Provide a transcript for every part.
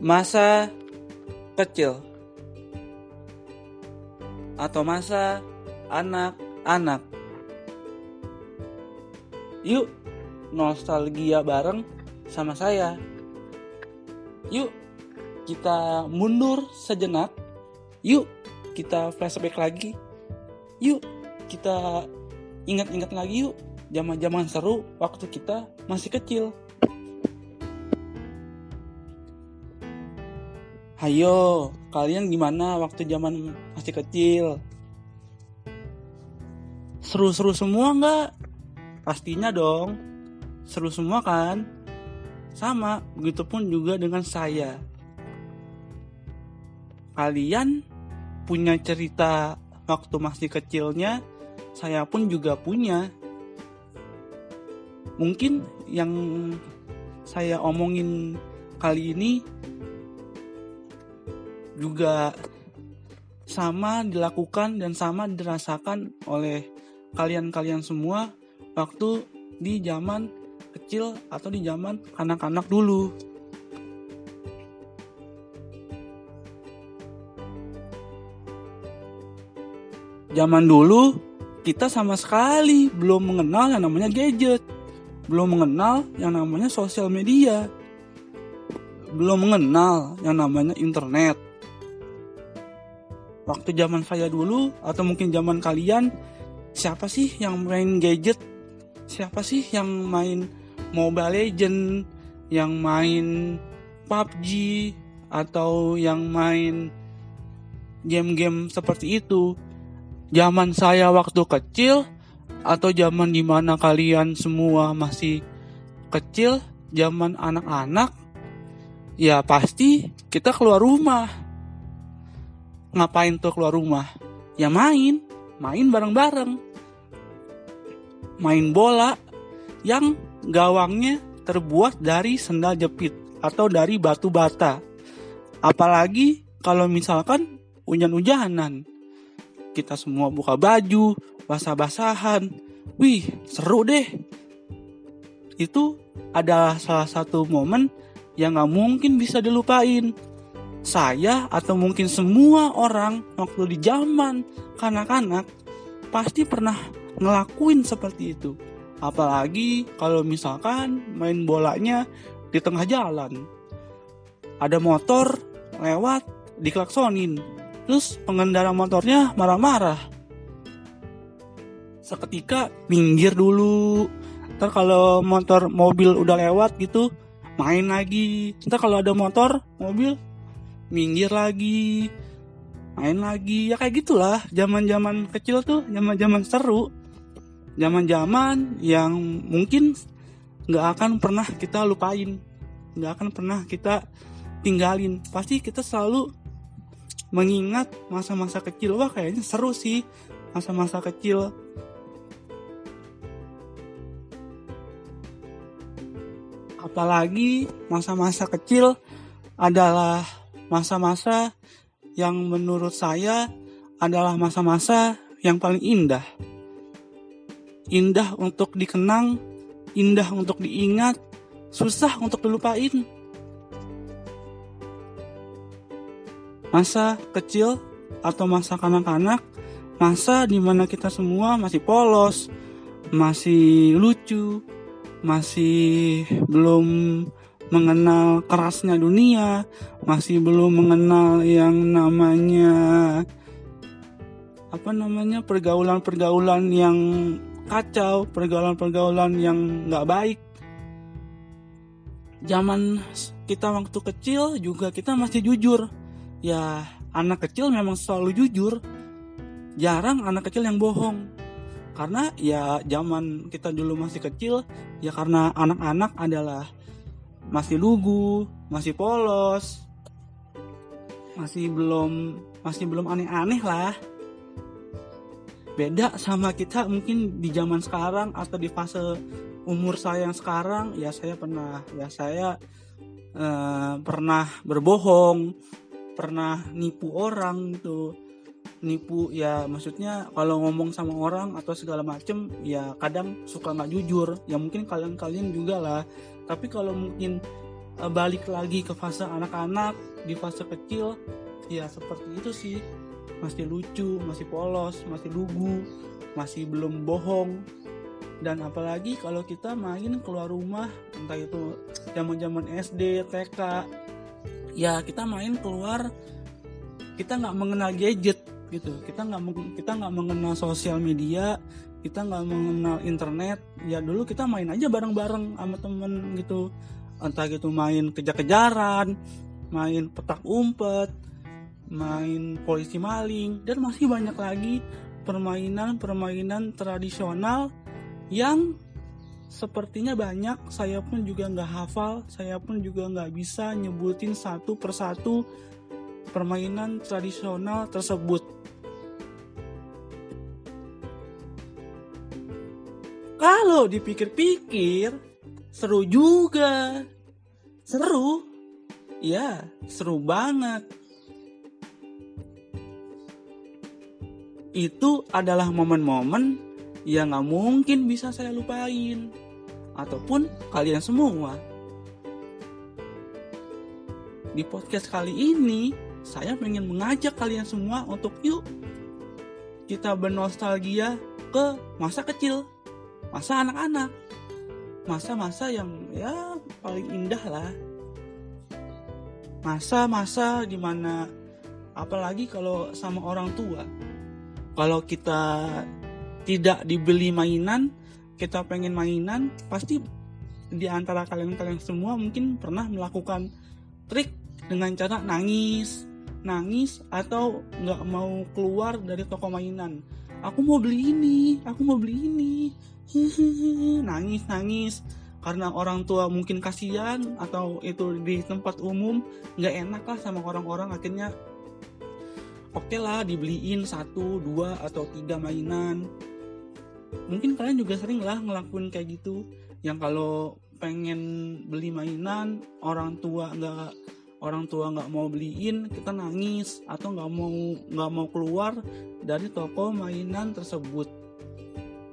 masa kecil atau masa anak-anak. Yuk, nostalgia bareng sama saya. Yuk, kita mundur sejenak. Yuk, kita flashback lagi. Yuk, kita ingat-ingat lagi yuk zaman-zaman seru waktu kita masih kecil. Hayo, kalian gimana waktu zaman masih kecil? Seru-seru semua nggak? Pastinya dong. Seru semua kan? Sama, begitupun juga dengan saya. Kalian punya cerita waktu masih kecilnya, saya pun juga punya. Mungkin yang saya omongin kali ini juga sama dilakukan dan sama dirasakan oleh kalian-kalian semua waktu di zaman kecil atau di zaman anak-anak dulu. Zaman dulu kita sama sekali belum mengenal yang namanya gadget, belum mengenal yang namanya sosial media, belum mengenal yang namanya internet waktu zaman saya dulu atau mungkin zaman kalian siapa sih yang main gadget? Siapa sih yang main Mobile Legend yang main PUBG atau yang main game-game seperti itu? Zaman saya waktu kecil atau zaman di mana kalian semua masih kecil zaman anak-anak ya pasti kita keluar rumah ngapain tuh keluar rumah? Ya main, main bareng-bareng. Main bola yang gawangnya terbuat dari sendal jepit atau dari batu bata. Apalagi kalau misalkan hujan-hujanan. Kita semua buka baju, basah-basahan. Wih, seru deh. Itu adalah salah satu momen yang gak mungkin bisa dilupain saya atau mungkin semua orang waktu di zaman kanak-kanak pasti pernah ngelakuin seperti itu. Apalagi kalau misalkan main bolanya di tengah jalan. Ada motor lewat diklaksonin. Terus pengendara motornya marah-marah. Seketika minggir dulu. Ntar kalau motor mobil udah lewat gitu main lagi. Ntar kalau ada motor mobil minggir lagi main lagi. Ya kayak gitulah zaman zaman kecil tuh zaman zaman seru. Zaman zaman yang mungkin nggak akan pernah kita lupain nggak akan pernah kita tinggalin. Pasti kita selalu mengingat masa-masa kecil. Wah kayaknya seru sih masa-masa kecil. Apalagi masa-masa kecil adalah masa-masa yang menurut saya adalah masa-masa yang paling indah. Indah untuk dikenang, indah untuk diingat, susah untuk dilupain. Masa kecil atau masa kanak-kanak, masa di mana kita semua masih polos, masih lucu, masih belum mengenal kerasnya dunia, masih belum mengenal yang namanya apa namanya pergaulan-pergaulan yang kacau, pergaulan-pergaulan yang nggak baik. Zaman kita waktu kecil juga kita masih jujur. Ya anak kecil memang selalu jujur. Jarang anak kecil yang bohong. Karena ya zaman kita dulu masih kecil, ya karena anak-anak adalah masih lugu, masih polos, masih belum masih belum aneh-aneh lah. Beda sama kita mungkin di zaman sekarang atau di fase umur saya yang sekarang ya saya pernah ya saya uh, pernah berbohong, pernah nipu orang tuh nipu ya maksudnya kalau ngomong sama orang atau segala macem ya kadang suka nggak jujur. Ya mungkin kalian-kalian juga lah tapi kalau mungkin uh, balik lagi ke fase anak-anak di fase kecil ya seperti itu sih. Masih lucu masih polos masih lugu masih belum bohong. Dan apalagi kalau kita main keluar rumah entah itu zaman zaman SD TK ya kita main keluar kita nggak mengenal gadget gitu. Kita nggak kita nggak mengenal sosial media kita nggak mengenal internet. Ya dulu kita main aja bareng-bareng sama temen gitu. Entah gitu main kejar-kejaran main petak umpet main polisi maling. Dan masih banyak lagi permainan-permainan tradisional yang sepertinya banyak. Saya pun juga nggak hafal saya pun juga nggak bisa nyebutin satu persatu permainan tradisional tersebut kalau dipikir-pikir seru juga. Seru? Ya seru banget. Itu adalah momen-momen yang nggak mungkin bisa saya lupain. Ataupun kalian semua. Di podcast kali ini, saya ingin mengajak kalian semua untuk yuk kita bernostalgia ke masa kecil, masa anak-anak, masa-masa yang ya paling indah lah. Masa-masa di mana apalagi kalau sama orang tua. Kalau kita tidak dibeli mainan kita pengen mainan pasti di antara kalian-kalian semua mungkin pernah melakukan trik dengan cara nangis. Nangis atau nggak mau keluar dari toko mainan aku mau beli ini aku mau beli ini. Nangis nangis. Karena orang tua mungkin kasihan atau itu di tempat umum nggak enak lah sama orang-orang. Akhirnya oke okay lah dibeliin satu dua atau tiga mainan. Mungkin kalian juga sering lah ngelakuin kayak gitu. Yang kalau pengen beli mainan orang tua nggak orang tua nggak mau beliin kita nangis atau nggak mau nggak mau keluar dari toko mainan tersebut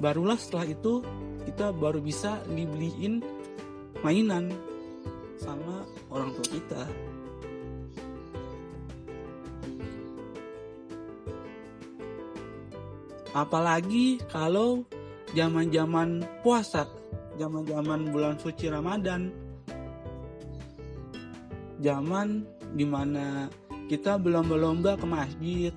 barulah setelah itu kita baru bisa dibeliin mainan sama orang tua kita apalagi kalau zaman-zaman puasa, zaman-zaman bulan suci Ramadan. Zaman di mana kita belum berlomba ke masjid.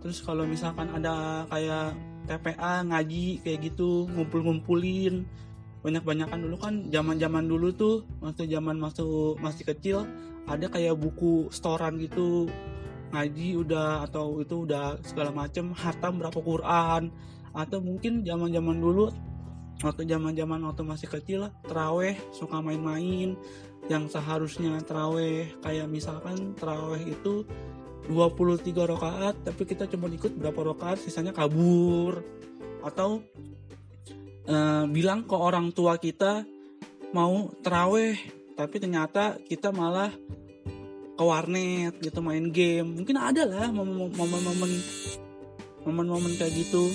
Terus kalau misalkan ada kayak TPA ngaji kayak gitu, ngumpul-ngumpulin. Banyak-banyakan dulu kan zaman-zaman dulu tuh waktu zaman masuk masih kecil ada kayak buku setoran gitu. Ngaji udah atau itu udah segala macem hatam berapa Quran. Atau mungkin zaman zaman dulu waktu zaman zaman waktu masih kecil teraweh suka main-main yang seharusnya teraweh kayak misalkan teraweh itu 23 rakaat tapi kita cuma ikut berapa rakaat sisanya kabur. Atau uh, bilang ke orang tua kita mau teraweh tapi ternyata kita malah ke warnet gitu main game. Mungkin ada lah momen-momen momen-momen kayak gitu.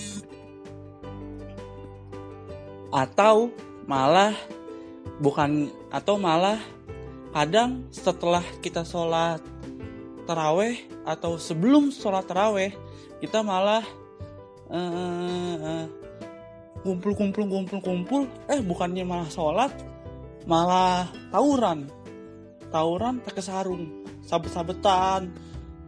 Atau malah bukan atau malah kadang setelah kita sholat teraweh atau sebelum sholat teraweh kita malah uh, kumpul kumpul kumpul kumpul eh bukannya malah sholat malah tawuran. Tawuran pakai sarung sabet-sabetan.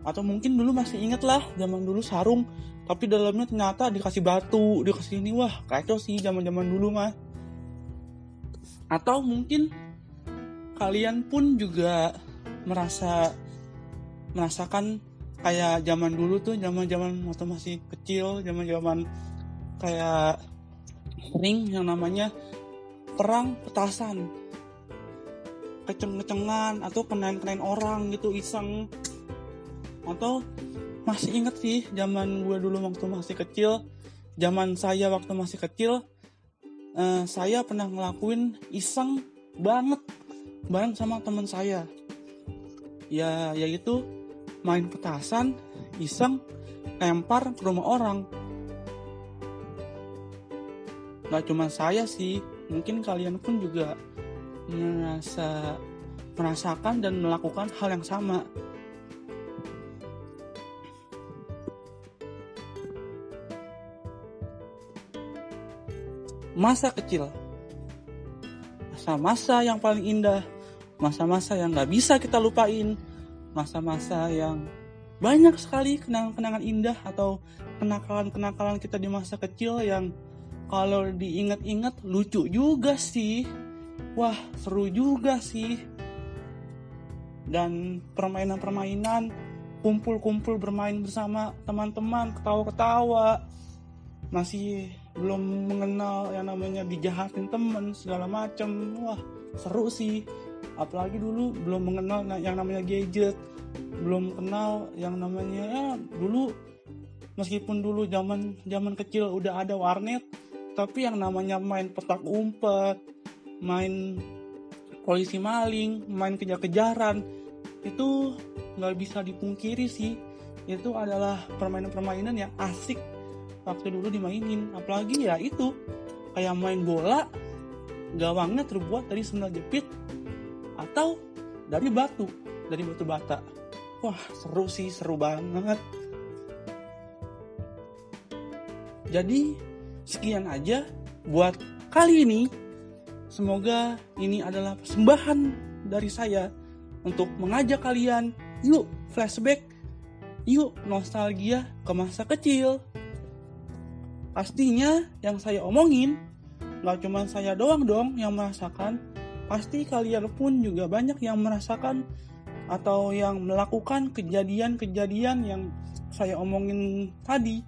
Atau mungkin dulu masih inget lah zaman dulu sarung. Tapi dalamnya ternyata dikasih batu dikasih ini. Wah kacau sih zaman zaman dulu mah. Atau mungkin kalian pun juga merasa merasakan kayak zaman dulu tuh zaman zaman waktu masih kecil zaman zaman kayak sering yang namanya perang petasan. Keceng-kecengan atau kenain-kenain orang gitu iseng. Atau masih inget sih zaman gue dulu waktu masih kecil zaman saya waktu masih kecil uh, saya pernah ngelakuin iseng banget bareng sama teman saya. Ya yaitu main petasan iseng lempar ke rumah orang. Gak cuma saya sih mungkin kalian pun juga merasa merasakan dan melakukan hal yang sama. Masa kecil, masa-masa yang paling indah, masa-masa yang gak bisa kita lupain, masa-masa yang banyak sekali kenangan-kenangan indah atau kenakalan-kenakalan kita di masa kecil yang kalau diingat-ingat lucu juga sih. Wah, seru juga sih. Dan permainan-permainan, kumpul-kumpul bermain bersama teman-teman, ketawa-ketawa. Masih belum mengenal yang namanya dijahatin temen segala macam. Wah, seru sih. Apalagi dulu belum mengenal yang namanya gadget, belum kenal yang namanya ya dulu meskipun dulu zaman zaman kecil udah ada warnet tapi yang namanya main petak umpet main polisi maling main kejar-kejaran itu nggak bisa dipungkiri sih. Itu adalah permainan-permainan yang asik waktu dulu dimainin. Apalagi ya itu kayak main bola gawangnya terbuat dari sendal jepit atau dari batu dari batu bata wah seru sih seru banget jadi sekian aja buat kali ini. Semoga ini adalah persembahan dari saya untuk mengajak kalian, yuk flashback, yuk nostalgia ke masa kecil. Pastinya yang saya omongin, gak cuma saya doang dong yang merasakan, pasti kalian pun juga banyak yang merasakan atau yang melakukan kejadian-kejadian yang saya omongin tadi.